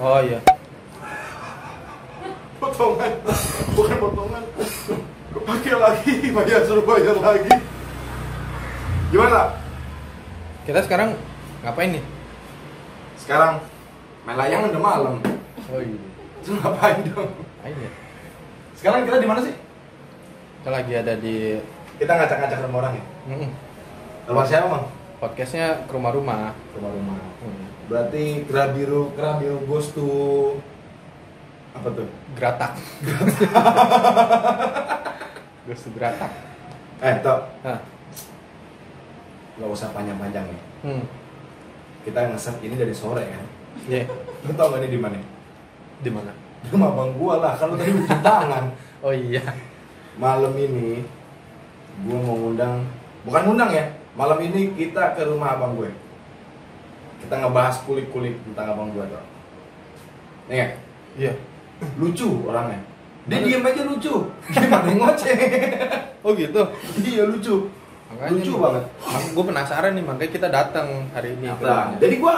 Oh iya. Potongan, bukan potongan. Pakai lagi, bayar suruh bayar lagi. Gimana? Kita sekarang ngapain nih? Sekarang main layangan udah malam. Oh iya. Terus ngapain dong? Ayo ya. Sekarang kita di mana sih? Kita lagi ada di Kita ngacak-ngacak rumah orang ya. mm, Rumah siapa, Mang? podcastnya ke rumah-rumah. Rumah-rumah. Hmm. Berarti Kerabiru, Kerabiru goes to apa tuh? Geratak. Gue geratak. Eh, Tok, Nah, nggak usah panjang-panjang nih. hmm. Kita nge ini dari sore kan. Iya. Lu tau gak ini di mana? Di mana? Di rumah bang gua lah, kalau tadi cuci tangan. Oh iya. Malam ini gua mau ngundang, bukan ngundang ya. Malam ini kita ke rumah abang gue. Kita ngebahas kulik-kulik tentang abang gue tuh. Nih ya, Iya. lucu orangnya. Dia Mana? diem aja lucu. Gimana ngoceh? Oh gitu. Iya lucu. Lucu banget. Gue penasaran nih, makanya kita datang hari ini. Nah, rumahnya. jadi gua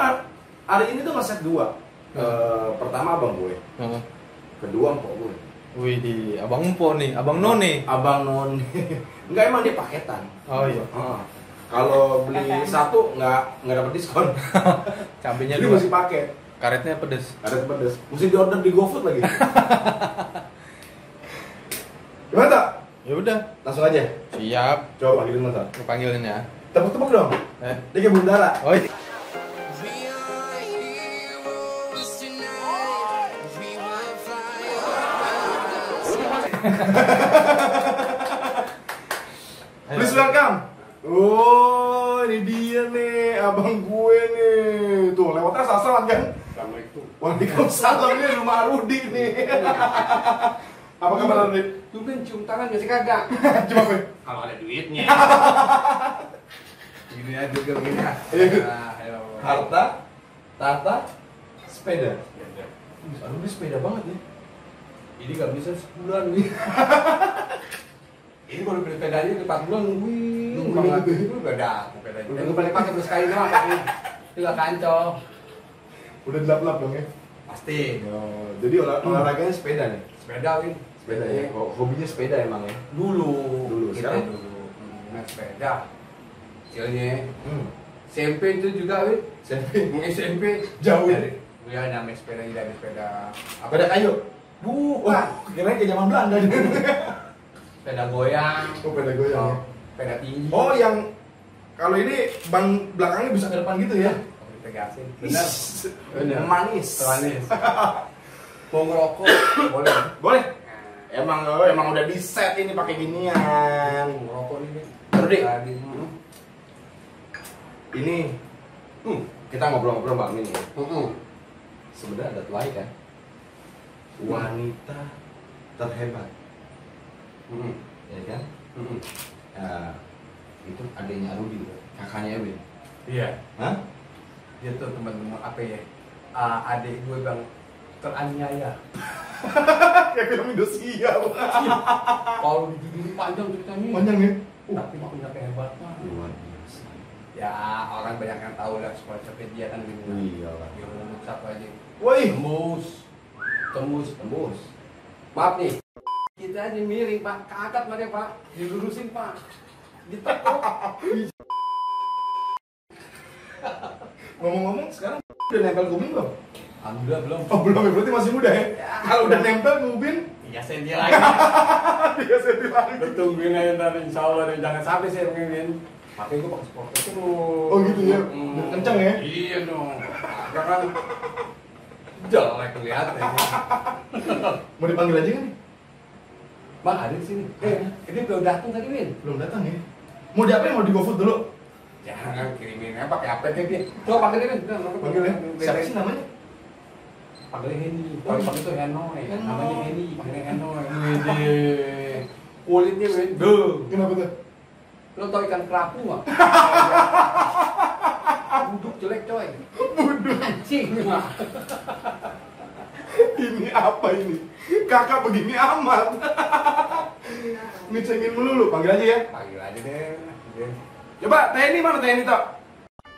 hari ini tuh ngeset dua. Eh, pertama abang gue, Heeh. kedua mpok gue. Wih di Abang Empo nih, Abang None. Abang non. Enggak emang dia paketan. Oh iya. Kalau beli satu nggak nggak dapat diskon. Cabenya dua. mesti paket. Karetnya pedes. Ada pedes. Mesti diorder di GoFood lagi. Gimana tak? Ya udah. Langsung aja. Siap. Coba panggilin. Gue panggilin ya. Tepuk-tepuk dong. Eh. Dia kayak bundara. Oh iya. Please welcome. Oh, ini dia nih, abang gue nih. Tuh, lewatnya sasaran kan? Assalamualaikum. Waalaikumsalam ini rumah Rudi nih. Apa kabar Rudi? Lu kan cium tangan gak sih kagak? Cuma gue. Kalau ada duitnya. Gini aja juga gini ya. Ayo. Harta, tata, sepeda. Rudi sepeda banget ya. Ini gak bisa sebulan nih. Ini baru beli sepedanya 4 bulan nungguin. Nungguin banget. gitu. Itu udah dah sepedanya. Udah. Paling pakai terus sekali doang. ini. Itu gak kancol. Udah gelap-gelap dong ya. Pasti. Oh, jadi olah, olahraganya sepeda nih. Sepeda Win. Sepeda ya. Ho- Hobinya sepeda emang ya. Dulu. Dulu, sekarang? dulu. Hmm, Naik sepeda. Kecilnya. Hmm. SMP itu juga Win. SMP. SMP. Jauh. Dari, ya namanya sepeda dari sepeda. Apa? Sepeda kayu. Bukan. Wah, kirain kayak zaman Belanda sepeda goyang Oh, sepeda goyang ya. sepeda tinggi Oh, yang kalau ini ban belakangnya bisa ke depan gitu ya. Oh, ditegasin benar. Manis. manis mau ngerokok boleh Boleh. Emang lo emang udah di set ini pakai ginian. ngerokok nih. Rudi. Tadi. Hmm. Ini hmm, kita ngobrol-ngobrol bang ini. Hmm. Sebenarnya ada telai kan. Wanita terhebat, Hmm. ya kan? Hmm. Nah, itu adiknya Rudi, kakaknya Ewin. iya Hah? dia tuh teman-teman apa ya Ah, adik gue bang teraniaya Kayak film Indosiar. kalau dijudul panjang ceritanya Panjang ya? tapi punya kehebatan Luar biasa. ya orang banyak yang tahu lah sekolah dia kan gitu Iya lah. dia ngomong satu aja Woi, tembus tembus tembus maaf nih kita aja miring pak keangkat mereka pak dilurusin pak ditekuk ngomong-ngomong sekarang udah nempel kubin belum? alhamdulillah belum Oh belum ya, berarti masih muda ya? Kalau udah nempel kubin, iya senti lagi dia senti lagi. tungguin aja ntar insya Allah dan jangan sampai saya pengen pakai gue pakai sport terus Oh gitu ya? Hmm. Biar kencang ya? iya dong kan jelek kelihatan Mau dipanggil aja kan? Bang ada di sini. Eh ini belum datang tadi Win. Belum datang ya? Mau diapain? Mau di GoFood dulu? jangan kirimin apa pakai apa kayak dia coba panggilin Win. Panggil ya? Siapa sih namanya? panggilin Henny. Kalau panggil itu Henoy namanya Henny panggilnya Henoy kulitnya Win. Duh. Kenapa tuh? lo tau ikan kerapu nggak? Buduk jelek coy. Buduk. Anjing Ini apa ini? Kakak begini amat. Ngecengin melulu, panggil aja ya. panggil aja deh Deh. Coba TNI mana TNI tok?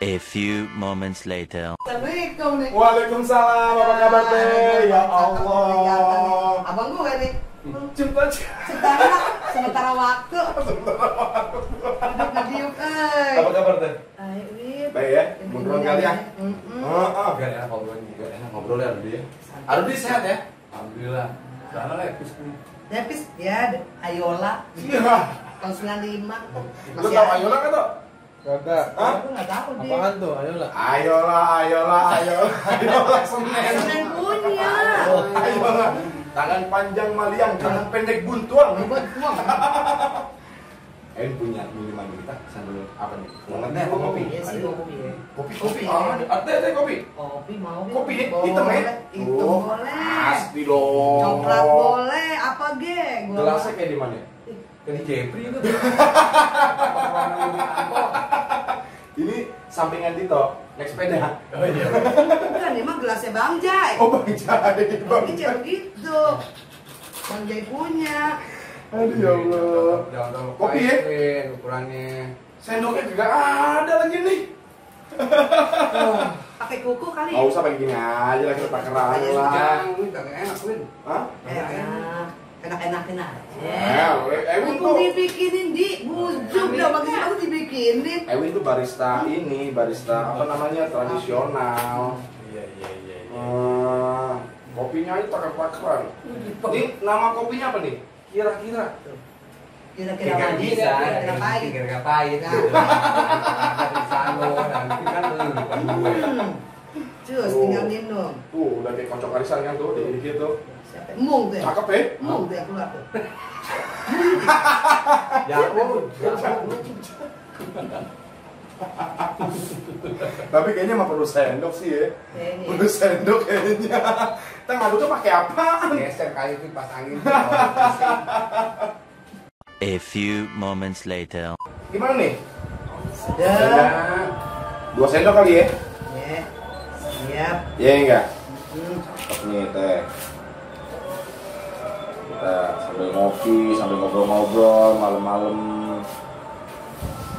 A few moments later. Assalamualaikum nih. Waalaikumsalam, apa kabar teh? Ya Allah. Abang gue nih. Jumpa Sementara, sementara waktu. Duduk ngediuk, eh. Apa kabar teh? Ayo. Baik ya, ngobrol kali ya. Mm-mm. Heeh. Gak enak ngobrol gak enak ngobrol ya dia. Arudi sehat ya? Alhamdulillah. Sana lah epis nih. Nepis, ya, Ayola. Iya. Tahun 95. Lu tahu Ayola kan tuh? Kagak. Hah? Aku nggak tahu dia. Apaan tuh? Ayolah. Ayola, ayola, ayola, ayola Senin. Senin punya. Ayola. Tangan panjang maliang, tangan pendek buntuang. Buat uang. Eh punya minuman kita sambil apa nih? Mau ngeteh apa kopi? Iya sih, kopi. Kopi, kopi. Ah, ada ada kopi. Kopi mau. Kopi Boleh. hitam ya? Hitam Oh, boleh. Pasti dong. Coklat boleh, apa ge? Gua- Gelasnya kayak di mana? Jadi Jepri itu. Ini sampingan Tito, naik sepeda. Oh iya. Bukan, ini mah gelasnya Bang Jai. Oh Bang Jai, Bang Jai. jangan gitu. Bang Jai punya. Aduh ya Allah. Jangan terlalu Kopi ya? ukurannya. Sendoknya juga ada lagi nih. Pakai kuku kali. Gak usah pakai gini aja lah kita takeran lah. Jangan, ini gak enak, Win. Hah? Enak. Enak-enakin aja. Eh, Ewin tuh, dibikinin di bujuk dah bagi aku dibikinin. Ewin tuh barista ini, barista apa namanya tradisional. Iya, iya, iya. Hmm, kopinya aja taker-takeran. Ini nama kopinya apa nih? Kira-kira. Kira-kira bisa, kira-kira pahit. kira-kira pahit. Nah. Di nanti kan lu bukan gue. Hmm. Cus, tinggal minum. Tuh, udah kayak kocok arisan kan tuh, dikit tuh. Mung tuh ya. Cakep ya? Mung tuh yang keluar tuh. Jago, Tapi kayaknya mah perlu sendok sih ya. Kayaknya. Perlu sendok kayaknya. Kita ngaduknya pakai apa? Geser kali itu pas angin. A few moments later. Gimana nih? Sedap. Dua sendok kali ya? Ya. Siap. Iya enggak? Hmm. Cakep nih teh. Kita sambil ngopi, sambil ngobrol-ngobrol malam-malam.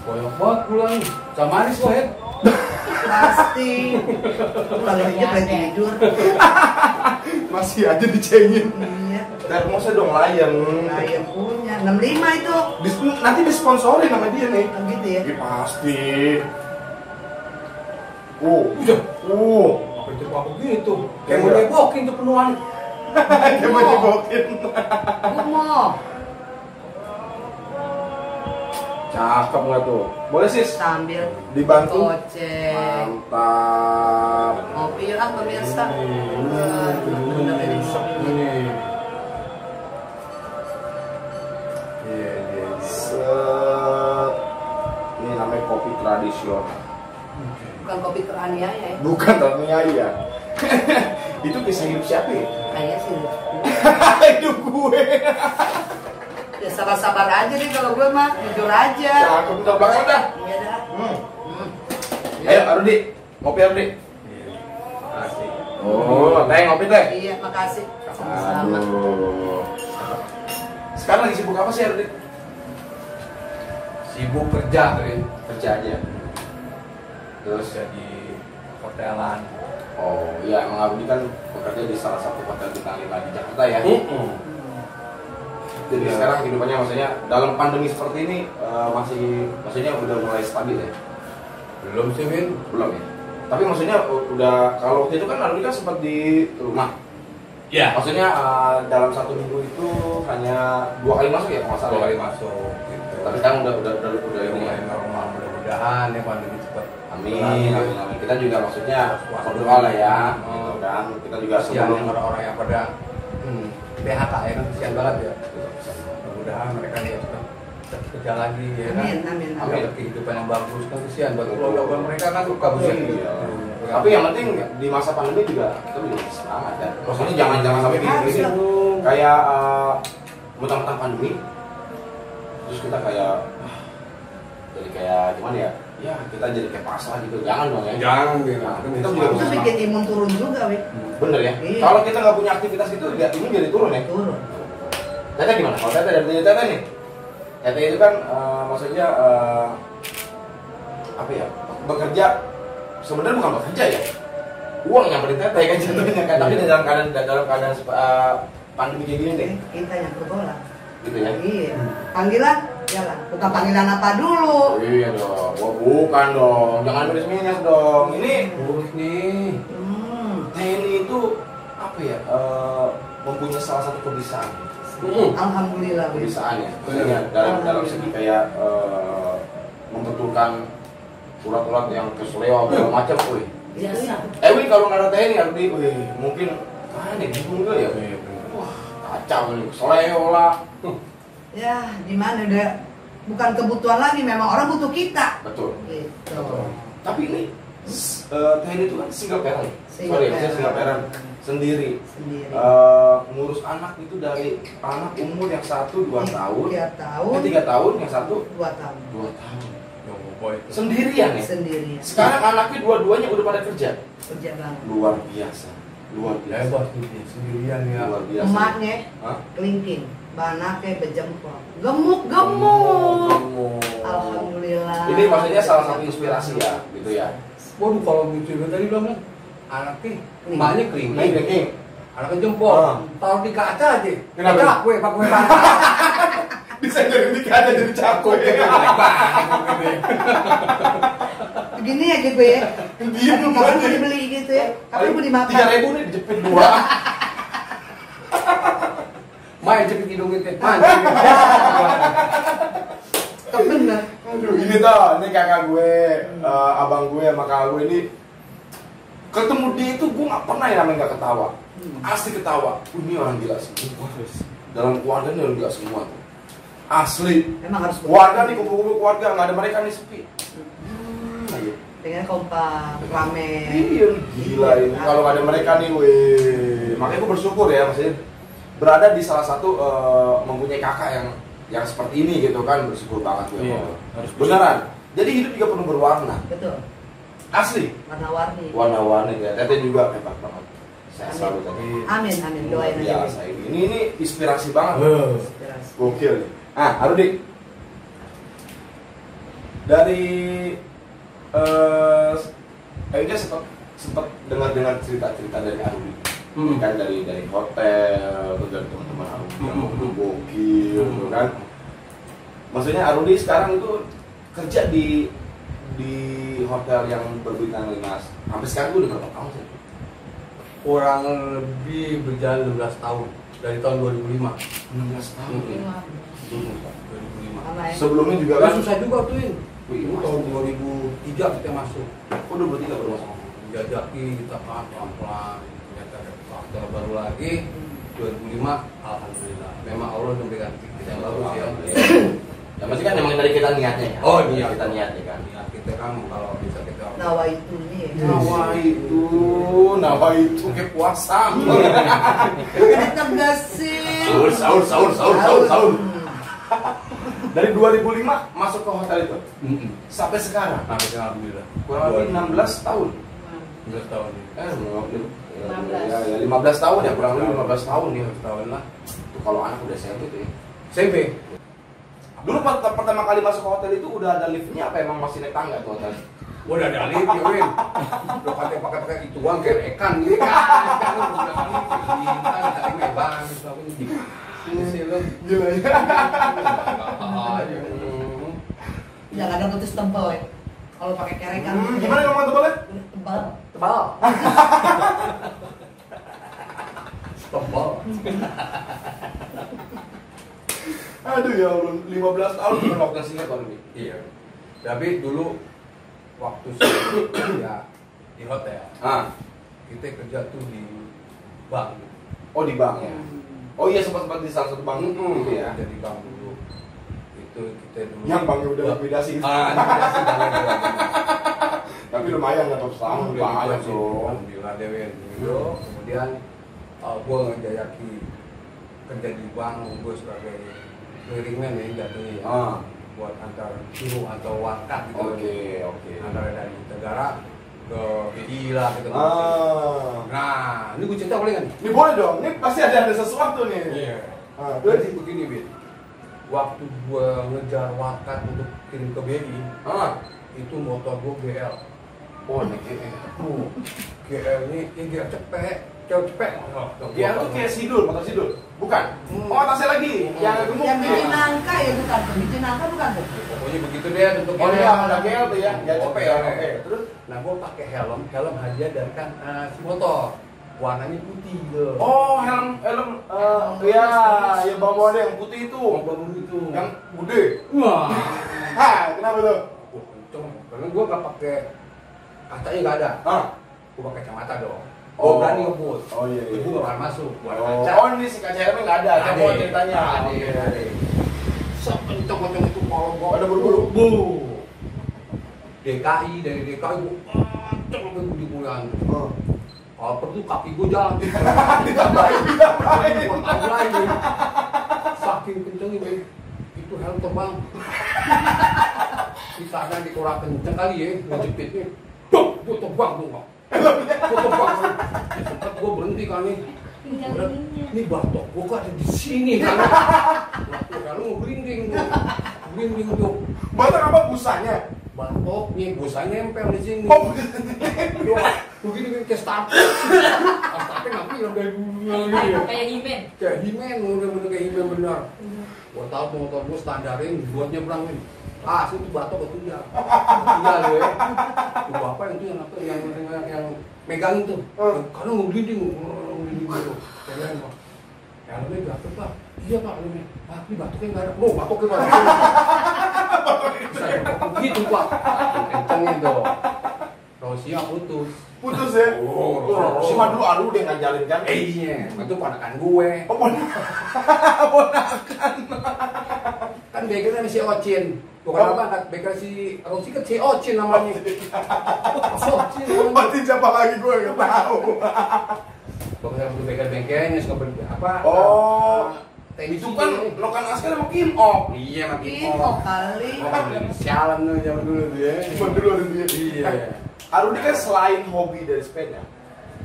Banyak banget pulang. Sama Aris. Pasti. Kalau ini pengen tidur. Masih aja dicengin. Iya. Termosnya dong layan. Yang punya 65 itu. Dis- nanti disponsorin sama dia nih. Oh, gitu ya. Iya pasti. Uh, uh, Apa itu apa gitu? Kayak Kayak mau udah. nebokin tuh penuhan. dia mau nyebokin. Gumo. Cakep nggak tuh? Boleh sis? Sambil Dibantu? goceng. Mantap. Ngopi yuk ah pemirsa. Ini ngopi. Iya, iya. Set. Ini namanya kopi tradisional. Bukan kopi teraniaya ya. Bukan terniaya ya. Itu kisah hidup siapa ya? Kayaknya sih. hidup gue. Ya sabar-sabar aja deh kalau gue mah jujur aja. Cakep, udah belakang udah. Iya dah. Hmm. Hmm. Ayo, Arudi. Ngopi Arudi. Oh, teh ngopi teh. Iya, makasih. Sama-sama. Aduh. Sekarang lagi sibuk apa sih Arudi? Sibuk kerja tuh. Kerja aja. Terus Kerja di hotelan. Oh iya, Emang Arudi kan bekerja di salah satu hotel bintang lima di Jakarta ya. Jadi Iya. sekarang kehidupannya maksudnya dalam pandemi seperti ini eh, masih maksudnya udah mulai stabil ya? Belum sih, Win. Belum ya? Tapi maksudnya udah kalau waktu itu kan Arudi kan sempat di rumah. Iya. Maksudnya eh, dalam satu minggu itu hanya dua kali masuk ya kalau nggak salah. Dua ya? kali masuk. Gitu. Tapi kan udah udah udah, udah ini ya. normal mudah-mudahan ya pandemi cepat. Amin, amin, amin. Kita juga maksudnya berdoa lah ya, Hmm. gitu kan. Kita juga sebelum yang orang-orang yang pada hmm, PHK ya kan kasihan banget ya. Mudah-mudahan mereka ya cepat cepat kerja lagi ya kan. Amin, amin, amin. Dapat kehidupan yang bagus kan kasihan buat keluarga mereka kan suka pusing. Iya. Tapi yang penting di masa pandemi juga kita juga semangat ya. Maksudnya jangan jangan sampai gini gini. Kayak eh, mentang-mentang pandemi, terus kita kayak ah, jadi kayak gimana ya? Ya kita jadi kayak pasrah gitu. Jangan dong ya. Jangan gitu. Nah, Itu kita bisa juga bikin imun turun juga, Wik. Bener ya. Iya. Kalau kita nggak punya aktivitas gitu, ya ini jadi turun ya. Turun. Tete gimana? Kalau Tete dari Tete nih, Tete itu kan eh, maksudnya eh, apa ya? Bekerja sebenarnya bukan bekerja ya uang yang berteteh kan jatuhnya kan tapi dalam keadaan dalam keadaan uh, pandemi kayak gini deh Kita yang berbola. gitu ya Iya. Panggilan jalan. Bukan panggilan apa dulu. oh, iya dong Wah, bukan dong jangan minus minus dong ini Urus nih. TNI itu apa ya eh, mempunyai salah satu kebisaan Hmm. Alhamdulillah. Win. kebisaan ya maksudnya dalam dalam segi kayak eh, membetulkan urat-urat yang kesleo segala macam wih Biasa. eh wih kalau nggak ada TNI harus di wih mungkin mana bingung juga ya wah kacau nih kesleo lah Ya, gimana udah bukan kebutuhan lagi, memang orang butuh kita. betul Gitu. tapi ini eh, TNI itu kan single parent Single sorry parent. single parent sendiri Sendiri. Eh, ngurus anak itu dari anak umur yang satu dua tahun Tiga tahun. eh, tiga tahun yang satu Dua tahun. dua tahun Yang boy. sendirian ya Sendirian. sekarang anaknya dua-duanya udah pada kerja kerja banget. luar biasa luar biasa Hebat ini sendirian ya. luar biasa Emaknya Hah? kelingking, banaknya bejempol, gemuk gemuk. Kamu. Alhamdulillah. ini maksudnya salah satu inspirasi ya gitu ya Waduh kalau gitu tadi bilang kan, anaknya Kering. emaknya kering, King. anaknya jempol, Ah. taruh di kaca aja. Kenapa? Kenapa? Kue, pak kue pak. bisa dari ini ada jadi cakep Begini ya gitu ya. Diem Aduh, kapan mau dibeli gitu ya? Kapan mau dimakan? tiga ribu nih dijepit dua Main cepet hidungnya teh, main. Bener. Aduh, ini tuh, ini kakak gue, eh, abang gue sama kakak gue ini ketemu dia itu gue nggak pernah yang namanya nggak ketawa, asli ketawa. Uh, Ini orang gila sih. Dalam keluarga ini orang gila semua tuh. Asli. Emang harus Keluarga nih kumpul-kumpul keluarga nggak ada mereka nih sepi. Hmm, ayo. Pengen kompak, rame. Iya, gila ini. Kalau nggak ada mereka nih, weh. Makanya gue bersyukur ya, maksudnya berada di salah satu eh, mempunyai kakak yang yang seperti ini gitu kan bersyukur banget gue. Iya, harus Beneran. Jadi hidup juga penuh berwarna. Betul. Asli. Warna-warni. Warna-warni ya. Teteh juga hebat banget. Saya Amin. selalu tadi. Amin, amin. Luar Doain aja. biasa ini. Ini ini inspirasi banget. Inspirasi. Gokil nih. Ah, Arudi. Dari eh kayaknya sempat sempat dengar-dengar cerita-cerita dari Arudi. Hmm. Kan dari dari hotel, terus dari teman-teman Arudi yang Hmm. udah gokil, gitu kan. Maksudnya Arudi sekarang itu kerja di di hotel yang berbintang lima sampai sekarang itu udah berapa tahun sih? Kurang lebih berjalan 16 tahun dari tahun 2005. 16 tahun. Hmm. ya. 2005. Mana ya? Sebelumnya juga Kan kan susah juga tuh ini. Wih, Itu tahun 2003 kita masuk. kok udah bertiga baru masuk? Jajaki kita kan pelan-pelan yang baru lagi 2005 alhamdulillah. Memang Allah memberikan titik yang bagus ya. Nah, ya pasti kan memang dari kita niatnya ya? Oh iya. Kita niatnya kan? Niat kita kan kalau bisa kita nawa itu nih ya? nawa itu nawa itu kayak puasa mantap sih sahur sahur sahur sahur sahur sahur hmm. dari 2005 masuk ke hotel itu? Sampai sekarang? Sampai sekarang alhamdulillah. Kurang lebih 16 tahun. 16 tahun. Eh 16 tahun 15. Ya, ya, 15 tahun ya, kurang lebih 15 tahun ya, tahun lah. Itu kalau anak udah SMP tuh ya. SMP. Dulu pertama kali masuk ke hotel itu udah ada liftnya apa emang masih naik tangga tuh hotel? Udah ada lift ya, Win. Lo katanya pakai-pakai itu kayak ekan gitu kan. Jangan ada putus tempel ya. Kalau pakai kerekan. Gimana ngomong tebelnya? Tebal. Tebal. Tebal. Aduh ya Allah, 15 tahun bukan waktu singkat baru Iya. Tapi dulu waktu saya ya, di hotel, Ah, kita kerja tuh di bank. oh di bank ya. Oh iya sempat sempat di salah satu bank Hmm, gitu ya. Kerja di bank dulu. Itu kita dulu. Yang banknya udah likuidasi. Ah, likuidasi. Tapi lumayan setahun, Udah banyak loh. Alhamdulillah. Gitu. Kemudian uh, gue ngejayaki kerja di bank, gue sebagai clearingman ya jatuhnya ya. Ah. Buat antar suruh atau wakat gitu. Oke, oke. Antara dari negara ke BI lah gitu. Ah. Nah, ini gue cerita boleh nih? Ini boleh dong, ini pasti ada ada sesuatu nih. Iya. Ah, Jadi begini, Bin. Waktu gue ngejar wakat untuk kirim ke BI, Ah, itu motor gue GL. Oh, ini GR. GR ini, ini GR cepet. Jauh cepet. GR tuh kayak sidul, motor sidul. Bukan. Hmm. Oh, atasnya lagi. Yang gemuk. Yang bikin nangka ya bukan, bikin nangka bukan tuh. Pokoknya begitu deh untuk Oh iya, ada GR tuh ya. Ya Oh, cepet ya. GR. Oke. Terus Nah, gue pakai helm, helm hadiah dari kan eh, si motor. Warnanya putih gitu. Oh, helm helm eh ya, ya bawa ada yang putih itu. Oh, baru itu. Yang gede. wah. Hah, kenapa tuh? Wah, kenceng. Karena gue gak pakai kacanya nggak ada. Ah. Gue pakai kacamata dong. Oh. Oh, berani ngebut. Oh iya iya. Gue masuk. Ada Oh, kaca. oh, ini si kaca helmnya nggak ada. Kamu Ada. ceritanya. Ada, ada. Sok kenceng-kenceng itu kalau Ada buru-buru. Bu. DKI dari DKI kenceng sampai di bulan. Oh. Kalau perlu kaki gue jalan. Ditambahin, ditambahin. Buat lagi? Saking kencengnya Bang. itu helm terbang. Di sana kenceng kali ya, ngejepitnya. Bang, gue terbang tuh bang. Gue terbang. Ya, sempet gue berhenti kan nih. Ini batok gue kok ada di sini kan. Helm mau berinding tuh. Berinding tuh. Batak apa busanya? Batoknya, busanya nempel di sini. Oh, begini kan kayak starter. Ah, Starter ngapain yang dari dulu gitu ya. kayak Imen Kayak Himen, bener-bener kayak Himen bener. Gua tahu motor gua standarin buat nyebrang nih. Ah, situ batok itu ya. Iya lu ya. Itu bapak yang itu yang apa yang yang, yang megang itu. Karena mau gliding, gliding gitu. Keren pak. Helmnya jatuh pak. Iya pak, helmnya. Pak, ini batuknya nggak ada. Oh, batuknya nggak ada. Saya gitu pak. Kenceng itu. Rosia putus. putus ya. Oh, Oh, si Madu Alu dia ngajalin kan? Eh iya, itu ponakan gue. Oh, ponak- ponakan. Kan bekernya si Ocin. Bukan Oh. apa, kan beker si Rosi kan si Ocin namanya. Si Ocin namanya. Berarti siapa lagi gue nggak tahu. Pokoknya waktu beker bengkelnya suka ber apa? Oh, tenisi itu kan Lokan Askar sama Kim Ok. Iya makin Info kali. Sialan tuh zaman dulu tuh ya. Cuma dulu ada dia. Iya. Arudi kan selain hobi dari sepeda,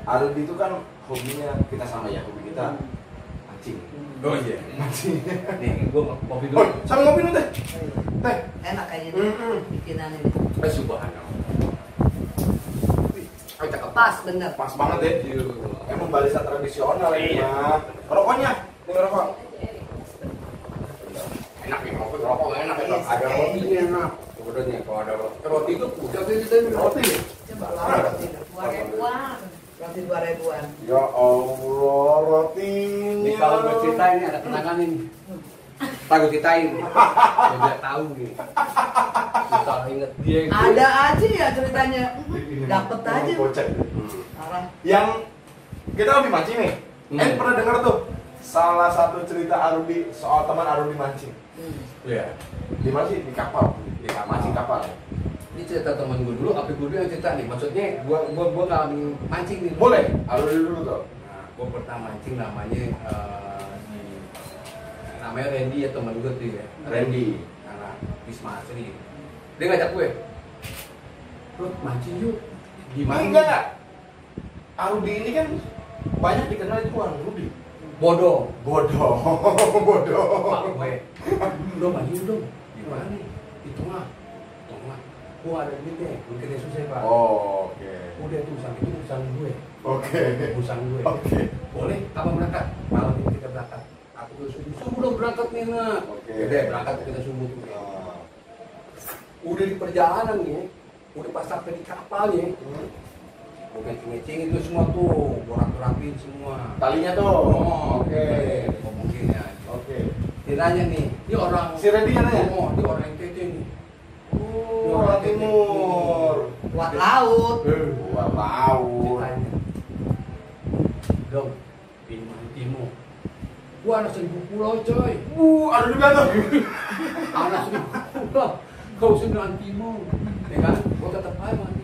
Arudi itu kan hobinya kita sama ya, hobi kita mancing. Oh iya. Mancing. Nih, gua Oh, dulu. sambil ngopi dulu teh. Teh. Enak kayaknya Mm-mm. bikinan ini. Eh, subhanallah. Ayo cakep. Pas bener. Pas banget deh. Iya. Emang barisan tradisional ini Iya. mah. Rokoknya, ini rokok. Enak nih, rokok rokok enak ya. Iya, Ada iya. rotinya enak. Sebenarnya kalau ada roti, roti itu udah kita Roti. Coba lah roti dua ribuan. Roti dua ribuan. Ya Allah, rotinya. Ini kalau gue ceritain nih ada kenangan ini. Tak gue ceritain. Dia tahu nih. Kita inget dia. Ada aja ya ceritanya. Dapet aja. Kocak. Yang kita lebih mancing nih. Hmm. Eh pernah dengar tuh salah satu cerita Arudi soal teman Arudi mancing. Hmm. Iya. Di mana sih? Di kapal. Di mancing kapal. Ini cerita teman gue dulu, apa gue dulu yang cerita nih. Maksudnya gue gue gue ngalamin mancing nih. Boleh. Arudi dulu tuh. Nah, gue pertama mancing namanya di namanya Randy ya teman gue tuh ya. Randy. Karena Wisma Asri. Dia ngajak gue. Bro, mancing yuk. Gimana? Enggak. Arudi ini kan banyak dikenal itu orang Rudi. Bodoh. Bodoh. Bodoh. Pak gue. Udah mancing dong. Gimana nih? Tengah. Tengah. Gue ada duitnya. Gue kira susah pak. Oh, Oke. Udah tuh usang itu usang gue. Oke. Usang gue. Oke. Boleh? Kapan berangkat? Malam ini kita berangkat. Aku tuh subuh. Subuh dong berangkat nih nak. Oke. Udah berangkat kita subuh tuh. Ah. Udah di perjalanan nih. Udah pas sampai di kapal nih. Hmm. Gue ngecing itu semua tuh. Gue rapi-rapiin semua. Talinya tuh. Oh, Oke. Ngomongin ya. Nanya nih, ini orang Si Randy yang nanya? Oh, ini orang NTT nih. Oh, orang timur. Buat laut. Wah, laut. Ceritanya. Dong, pintu timur. Gua anak seribu pulau coy. Uh, ada juga tuh. Anak seribu pulau. Kau sembilan timur. Ya kan? Gua tetap aja mati.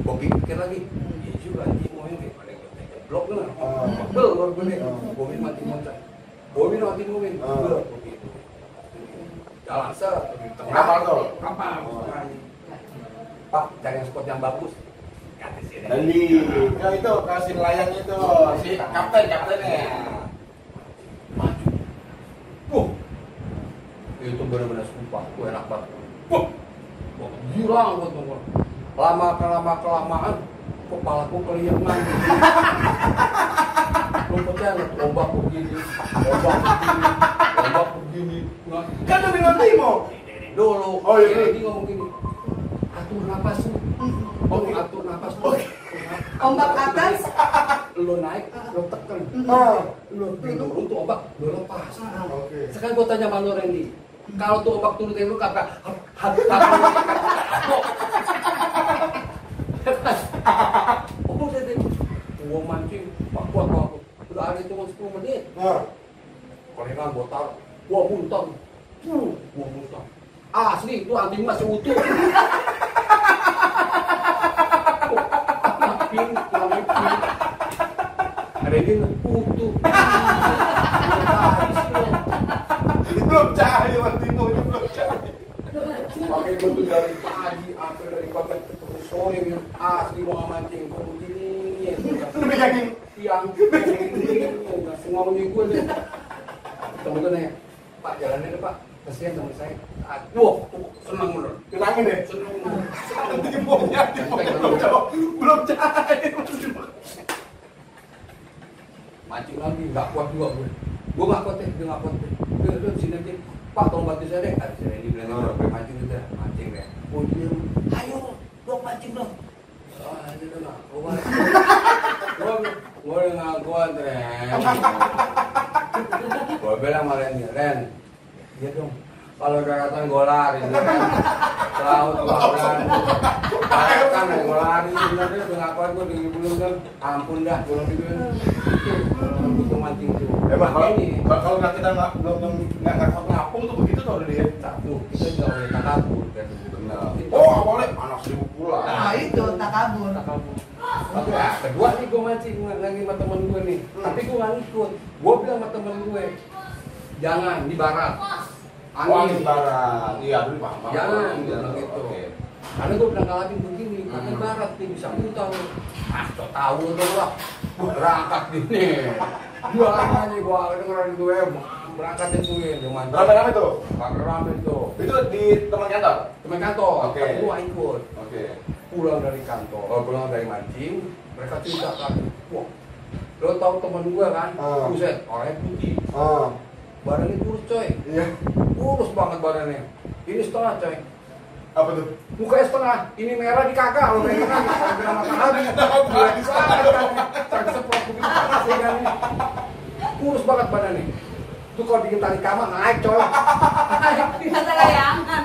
Gua pikir lagi. Iya juga timur yang kayak blok lah. Ah. Bel, gua nih. Minum mati mati Ah. Bel, gua gitu. Jalan di tengah Kapal tuh? Kapal. Pak, cari spot yang bagus. Randy, ya itu kasih nelayan itu, si kapten kaptennya. maju. Wah, itu benar-benar sumpah, gue enak banget. Wah, wah, gila lama kelama kelamaan kepalaku keliengan lu percaya nggak ombak begini ombak begini ombak begini nggak Kan bilang Timo. dari dulu Oh, iya. Jadi ngomong gini atur napas lu oh atur napas lu Ombak atas. lu naik lu tekan Ah. lu turun tuh ombak lu lepas Oke. sekarang gua tanya sama lu Randy kalau tuh ombak turun dari kagak Oh, udah deh. Gua mancing, ada cuma 10 menit. Nah. Korengan gua muntah. Gua muntah. Asli, itu anjing masih utuh. Pin. Ada ini utuh. Belum cahaya Timo, ini belum cahaya. Pakai betul dari pagi sampai dari sore yang asli mau mancing gua begini. Lu megangin. Tiang, semua mengikut deh. Temen gue nanya, Pak jalannya deh Pak, kasihan temen saya. Wah, senang bener. Kenangin deh. Senang bener. Timo belum cahaya. Belum Timo. Mancing lagi, nggak kuat juga gue. Gue nggak kuat deh, dia nggak kuat deh. Dia udah di sini aja. Pak, tolong bantu saya deh. Ada si Randy bilang, Ah. gue mancing gitu, mancing deh. Oh dia, ayo, dong mancing dong. Ah, dia udah nggak kuat. Gue, udah nggak kuat, Ren. Gue bilang sama Ren, Ren, iya dong. Kalau daratan gue lari, ya kan? Laut gue berani. Daratan gue lari, sebenarnya udah nggak kuat gue di belum kan. Ampun dah, gue bilang gitu. Itu, mancing tuh. Emang kalau ini kalau nggak kita nggak belum belum nggak nggak ngapung tuh begitu tuh udah dia. satu, kita nggak boleh takabur kan. Oh, boleh anak seribu pulang. Nah itu tak kabur. takabur. Tapi ah, kedua nih gue mancing lagi sama temen gue nih. Tapi gue nggak ikut. Gue bilang sama temen gue, jangan di barat. Angin Angin. barat. Iya, dulu paham. Jangan, Iya, bilang gitu. oke. Karena gue bilang ngalamin begini, angin Hmm. barat nih bisa muntah lu. Ah, so tahu dong lah. Berangkat gini. Dua aja gue dengerin gue berangkat itu ya, cuman. Rame-rame tuh. Rame tuh. Itu di teman kantor. Temen kantor, Oke. tapi gue ikut. Oke. Pulang dari kantor, oh, pulang dari mancing, mereka cerita kan, wah, lo tau temen gue kan, Ah. buset, orangnya putih, Oh, badannya kurus coy, iya. kurus banget badannya, ini setengah coy, Apa tuh? mukanya setengah, ini merah di kakak, lo pengen kan, kalau bilang gila di setengah kan, sampai seprot begitu panas ya kan, kurus banget badannya, tuh kalau bikin tali kamar naik coy, Kata layangan.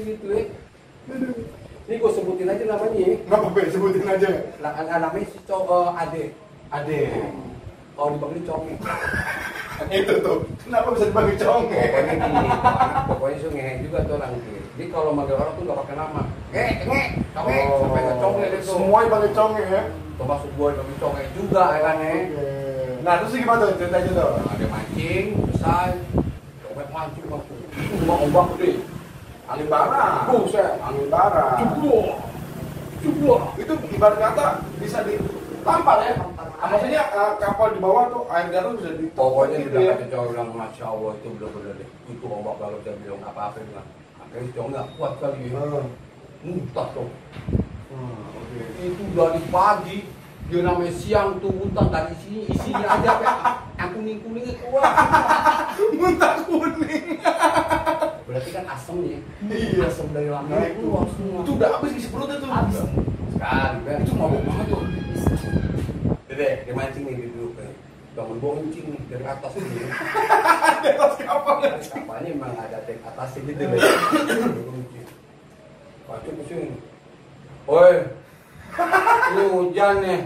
Gitu ya, ini gue sebutin aja namanya ya. Nggak apa-apa, sebutin aja. Nah, namanya si cowok Ade. Ade. Kalau dipanggil conge. Itu tuh. Kenapa bisa dibagi conge? Pokoknya gini, pokoknya itu ngehe juga tuh orang itu. Jadi kalau manggil orang tuh nggak pakai nama. Nge, nge, conge, sampai ke conge deh tuh. Semua dipanggil conge ya. Termasuk gue dipanggil conge juga ya kan ya. Nah, terus gimana tuh ceritanya tuh? Ada mancing, selesai. Coba mancing waktu. Ombak ombak gede. Angin barat. Buset. Angin barat. Jebol. Jebol. Itu ibarat kata bisa ditampar ya. Ah, maksudnya eh, kapal di bawah tuh air danau bisa di Pokoknya gitu udah ya. cowok bilang Masya Allah itu bener-bener deh. Itu ombak kalau saya bilang apa-apa bilang. Akhirnya cowok nggak kuat kali ya. Hmm. Muntah tuh. Hmm, oke. itu dari pagi dia namanya siang tuh muntah dari sini isinya aja kayak kuning kuningnya keluar Muntah kuning. Berarti kan asemnya Iya. asam dari Nah, lambung itu, keluar semua itu udah habis isi perutnya tuh. Habis. sekali kan Itu mabuk banget tuh. dede dia mancing nih duduk nih bangun nih dari atas ini Di atas kapal. dari kapalnya emang ada tank atasnya gitu deh ke sini Oi ini hujan nih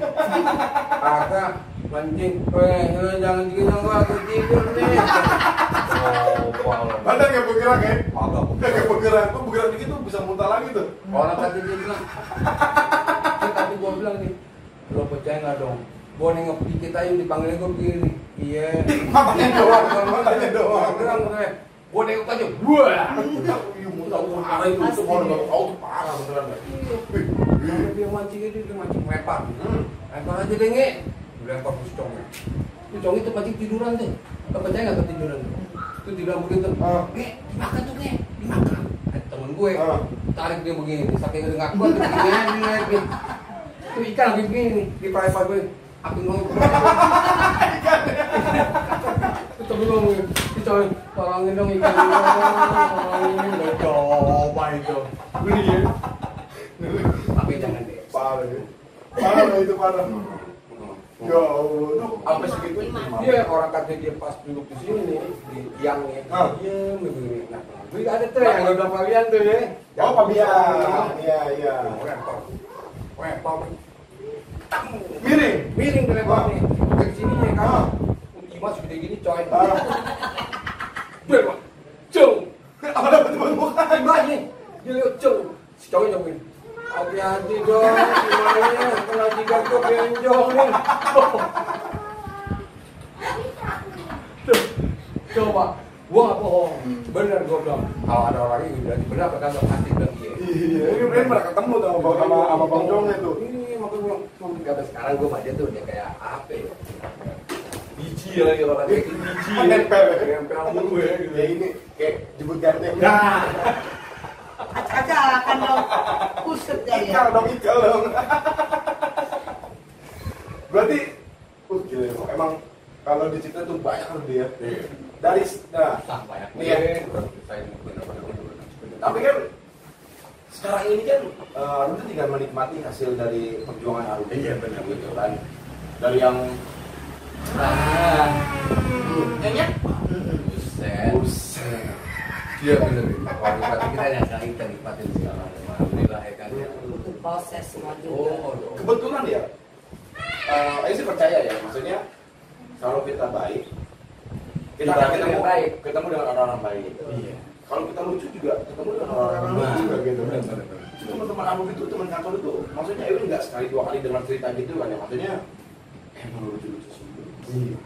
kakak mancing lu jangan gua aku tidur nih oh Badan nggak bergerak ya? Udah nggak bergerak, tuh bergerak dikit tuh bisa muntah lagi tuh. orang tadi dia bilang. Terus tadi gua bilang nih lo percaya nggak dong? Gua nengok dikit aja dipanggilnya gua begini nih. Iya. Matanya doang, matanya doang. Gua bilang gue gua nengok aja. Wah. Iya, muntah parah itu, itu kalau nggak tahu tuh parah beneran. ya. Karena dia mancingnya dia, mancing lempar Hmm. lempar aja deh nge. Lempar ke si congnya si cong itu mancing tiduran tuh lo percaya nggak ketiduran? tuh itu tidak begitu Ah. nge dimakan tuh nge. Dimakan. Eh, gue Ah. tarik dia begini saking udah nggak kuat dia begini tuh ikan lagi begini di private gue. Api ngomong itu belum dicoy tolongin dong ikan. Ini tolongin. Dong coba itu? Beli ya. Tapi jangan deh. Parah ya. Parah itu parah. Ya Allah, apa segitu? Iya, orang katanya dia pas duduk di sini di tiangnya, dia begini. Nah, itu ada tuh yang udah kalian tuh ya. Oh, Pak Bian. Iya, iya. Repot. Repot. Miring. Miring nih. Ke sini ya kan. Imas gede gini coy. Berapa? Cung. Ada teman bukan. Nih. Dia lihat cung. Si cowok jawabin. Hati-hati dong, gimana kalau jika gue benjol nih. Coba, gua nggak bohong, bener gua bilang. Kalau ada orang ini berarti benar apa kagak pasti bilang iya. Iya, ini Brian pernah ketemu tuh sama sama sama Bang Jong itu. Ini makanya gua bilang, "Gak sekarang gua baca tuh dia kayak apa ya? Biji lagi orang biji. Nempel ya. Nempel mulu ya gitu. Ya ini kayak jemput ganteng. Nah, Acak-acak akan dong. Kuset ya ya. Ikal dong, ikal dong. Berarti, uh gila emang, emang kalau di Citra tuh banyak loh dia. Iya. Dari, nah, tak banyak Iya. nih. Saya benar-benar tapi kan sekarang ini kan uh, tuh tinggal menikmati hasil dari perjuangan Arum. Iya, benar. gitu kan. Dari yang Ah, Nyonya? buset. buset. Iya berarti kita yang kali kita nikmatin sekarang. Alhamdulillah ya kan. Itu proses juga. Oh, oh. kebetulan ya eh saya sih percaya ya maksudnya kalau kita baik kita akan Kita ketemu yang baik. ketemu dengan orang-orang baik Iya. kalau kita lucu juga ketemu dengan orang-orang Nah, lucu juga gitu teman-teman Abu itu teman kantor itu maksudnya itu nggak sekali dua kali dengar cerita gitu kan ya maksudnya emang lucu-lucu semua Iya.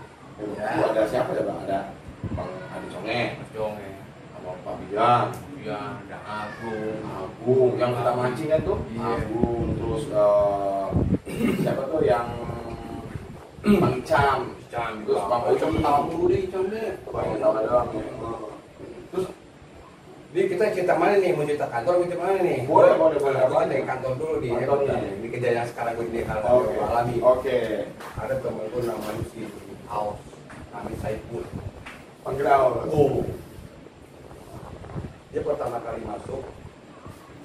Ya, ada siapa ya bang ada bang Adi ya. sama Pak Bian Iya, ada Agung. Agung yang kita mancing kan tuh Iya. Agung terus eh, siapa tuh yang Bang Icam Cam, Terus Bang Ojek tahu dulu deh, Cam deh. Bang tahu doang ya. terus Ini kita cerita mana nih? Mau cerita kantor, mau cerita mana nih? Boleh, boleh, boleh. Apa dari kantor dulu nih? ya. Kantornya. Ini kejadian sekarang gue ini kalau oke alami. oke Ada temanku namanya si Aus, kami Saiful. panggil Aul. Oh. Dia pertama kali masuk,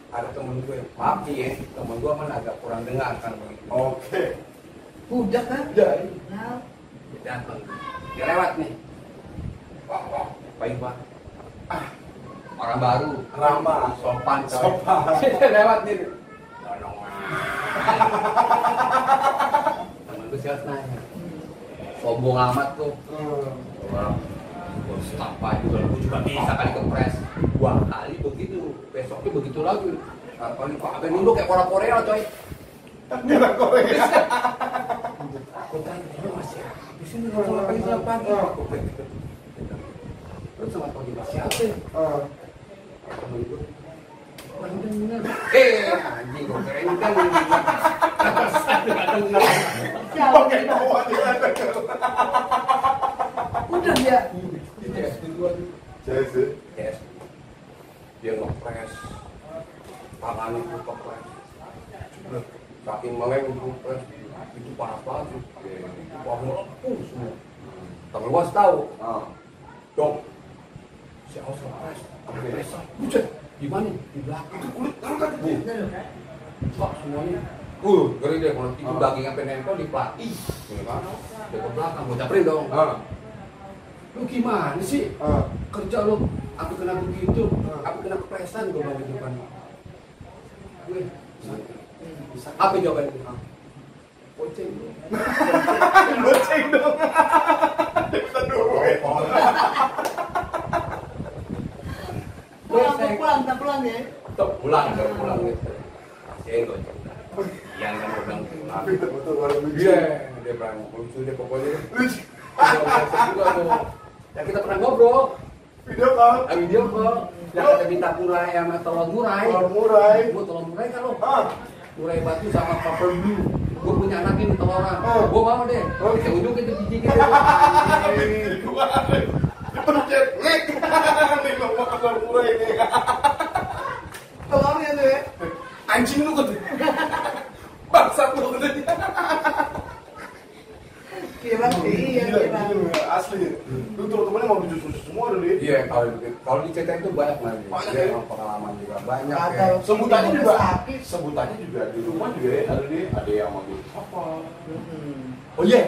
ada temen gue, maaf nih ya, temen gue mana agak kurang dengar kan begitu. oke Budak kan? Jadi, Nah, datang, dia lewat nih. Wah, wah, baik pak. Ah, orang baru, Ramah. sopan, coy. Sopan. dia lewat nih. Tolong Temen gue siapa nanya, sombong amat tuh. Orang bos apa juga, gue juga bisa kali kepres dua kali begitu, besoknya begitu lagi. Paling Pak Aben dulu kayak orang Korea coy. orang Korea Aku "Ini masih habis ini selamat pagi selamat pagi. Gitu. Terus selamat pagi masih apa? "Orang bener." Eh, anjing keren kan. oke dia Udah ya. Di sih Yes. Dia ngepres. Tangan itu kepres. Saking meleng itu ngepres. Itu parah banget. Itu wah melepuh semua. Temen gua tahu. ah Dong. Si Aus ngepres. Ngepres. Buset. Di mana? Di belakang. kulit taruh kan bu Pak semuanya. Uh, ngeri deh kalau itu daging sampai nempel di pelatih. Ini kan. Dia ke belakang. Gua caprin dong. ah Lu gimana sih? ah kerja lo aku kena begitu aku kena kepresan gue gitu kan gue apa jawaban itu Poceng lu. Goceng dong. Kita duit. Pulang, tak pulang, tak pulang ya. Tuh, pulang udah pulang gitu kasihin gue Ian kan udah pulang Betul orang lucu. iya dia bilang lucu deh pokoknya Lucu. Ya kita pernah ngobrol Video call. Ah, video call. Yang kata minta murai sama telur murai. Telur murai. gue telur murai kan lo? Ah. murai batu sama paper blue. Gue punya anak ini teloran Oh. gue mau deh. Oh. kita ujung itu biji gitu Pencet ngek. Nih ngomong telur murai ini. anjing lu katanya bangsat lu katanya Kira iya, Gila, kira. gila, asli lu teman-temannya mau cucu semua udah deh Iya, kalau kalau diceritain itu banyak lagi. Banyak, Dia ya? emang pengalaman juga banyak Kata ya. sebutannya juga sakit. sebutannya juga di rumah juga ya ada deh ada yang manggil apa Hmm. Oh iya,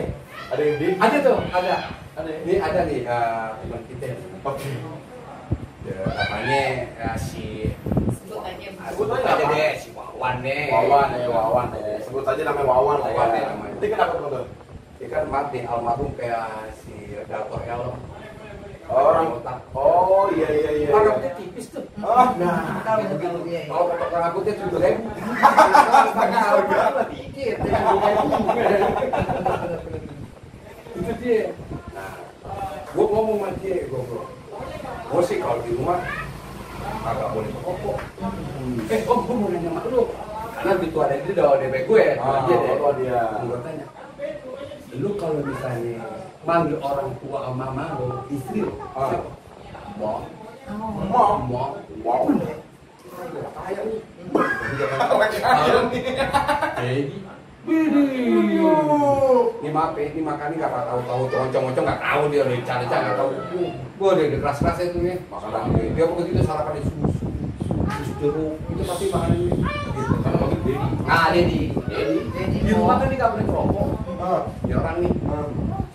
ada yang deh ada tuh, ada. ada ya? Ini ada nih eh, teman kita. oke Ya, namanya ya, si Sebut aja. Sebut aja deh si Wawan deh. Wawan ya Wawan ya sebut aja namanya Wawan lah Wawan ya ya namanya. ini kenapa teman Dia kan mati almarhum kayak si Dr. El. Orang otak. oh iya iya iya iya. Rambutnya tipis tuh. ah Nah, tahu begitu dia. Kalau potong rambutnya tujuh ribu. setengah harga Dikit. ya, Itu dia. Nah, gua ngomong sama dia, gua bro. Gua sih kalau di rumah agak boleh merokok. Eh, om, gua mau nanya sama lu. Karena gitu ada dia udah DP gue. Ah, dia deh. oh, dia. Gua tanya. Lu kalau misalnya manggil orang tua sama mama lu, istri lu, Ah. siapa? Mom. mau Mom. Jadi, Widih. Ini maaf ya, ini makannya nggak tahu tahu tuh oncong-oncong nggak tahu dia udah cari-cari nggak tahu. Gua udah di keras-keras itu nih. Makanan ini dia pokoknya itu sarapan di susu, susu jeruk itu pasti makanan ini. Gitu. Karena maksud Dedi. Ah Dedi, Dedi. Di rumah kan dia nggak boleh ngerokok. Ah, orang nih. ah,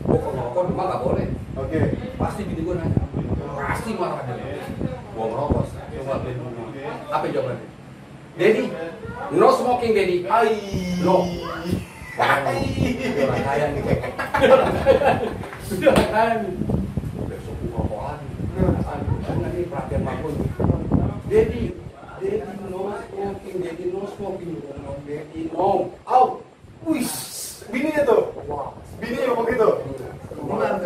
Gua kalau ngerokok rumah nggak boleh. oke Pasti bini gua nanya. Pasti marah dia. Gua ngerokok. Coba. Apa jawabannya? Dedi, no smoking Dedi. Ai. No. Kaya nih. Kaya. Besok buka. Karena ini perhatian makhluk. Dedi, Dedi no smoking, Dedi no smoking, no Dedi no. Out. Wih, bininya tuh. Bininya ngomong gitu. Buat.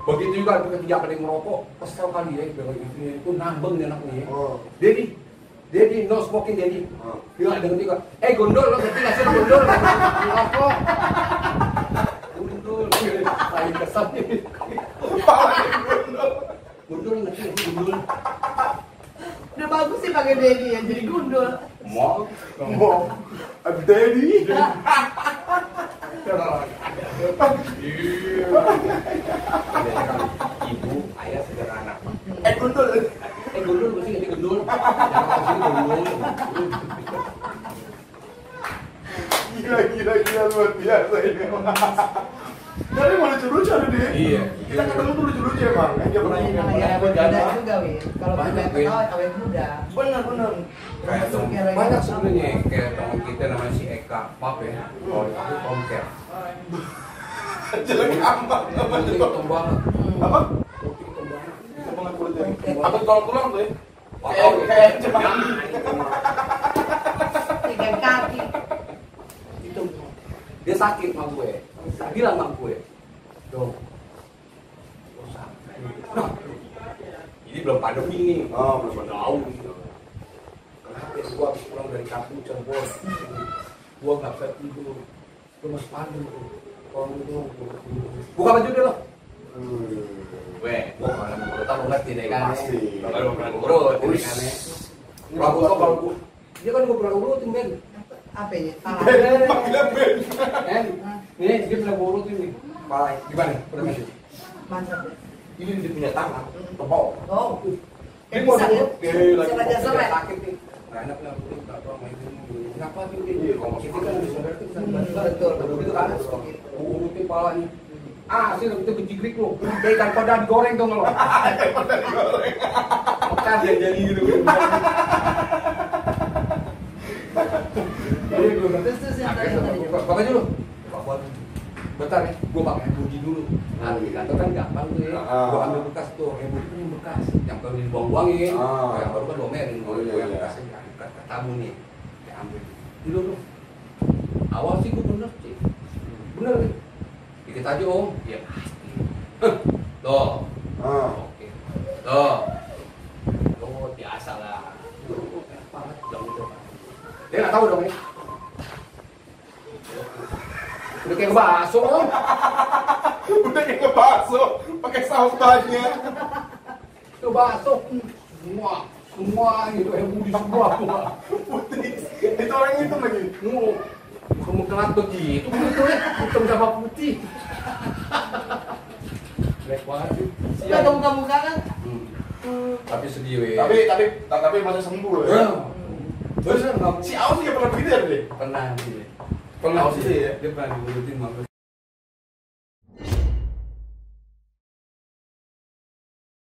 Begitu juga ketika pada yang merokok, kesel kali ya, dengan istrinya itu nambeng nih anak nih ya. Oh. Dedi, Dedi no smoking Dedi. Oh. Bilang dengan tiga, eh gondol lo ngerti nggak sih lo gondol? Merokok. Gondol, lain kesel nih. Gondol ngerti gondol? Udah bagus sih pakai Dedi ya, jadi gundul. Mau, Mau. Daddy. Ibu, ayah, sederhana. Eh, gundul. Eh gondol, gue sih tahu sini gondol. Gila, gila, gila luar biasa ini. Tapi mau lucu-lucu ada dia. Iya. Kita ketemu tuh lucu-lucu emang. Yang dia pernah ini. Nah, ya, muda jana. juga, Win. Kalau Banyak, awet muda. Kayak temen- kira-kira banyak sebenarnya kayak teman kita namanya si Eka, maaf ya, kalau aku komker. Jelek amat namanya. banget, Apa? kulitnya. Apa tulang tuh ya? Kayak ya. Tiga kaki. Itu dia sakit sama gue, dia bilang sama gue, dong, gue sakit. Ini belum pandemi nih, Oh, belum belum tahu. gitu. Kenapa ya gue habis pulang dari kampung Cirebon, gue nggak bisa tidur, gue masih pandemi tuh. Tolong dong, buka baju deh lo. Weh, gua kalau mau urut lu ngerti deh kan. Pasti. Kalau pernah urut ini kan. Kalau gua kalau gua dia kan gua pernah urutin Ben. Apa ya? Salah. Ben, panggilnya Ben. Kan? Nih, dia pernah gua urutin nih. Palai. Gimana? Pernah ngasih? Mantap. Ini dia punya tangan. Tepok. Oh. Eh, mau urut, dia lagi sakit nih. Nggak enak lah, udah nggak apa main ini. Kenapa tuh dia? Iya, Kalau kita kan bisa berarti bisa bantu. Betul, betul betul. itu kan. Urutin palanya. Ah, sih itu kecikrik lo. Kayak ikan pada digoreng dong lo. Makan dia jadi gitu. Terus terus yang tadi. Pakai dulu. Pakai. Bentar ya, gue pakai emoji dulu. Nah, di kantor kan gampang tuh ya. Ah. Gue ambil bekas tuh, emoji ini bekas. Yang kalau dibuang-buangin, Ah. yang baru kan domerin. Oh, iya, Gue yang iya. bekas ini, bekas tamu nih. Ya ambil. Dulu dulu. Awal sih gue bener sih. Bener nih. Dikit aja om. Iya pasti. Tuh. Ah. Oke. Tuh. Oh, biasa lah. Tuh, enak banget. Dong, itu. Dia nggak tahu dong ya. Udah kayak bakso. Udah kayak ngebakso. Pakai saus banyak. Itu bakso. Semua Semua itu yang budi semua. Putih. Itu orang itu lagi. Nu, kamu kelat begitu begitu ya, hitam sama putih. Black banget. Sudah ada muka-muka kan? Tapi sedih weh. Tapi tapi tapi masih sembuh ya. Ya. Terus Si Aus juga pernah begitu ya, Dek? pernah sih. Pernah sih ya. Dia pernah diurutin mampus.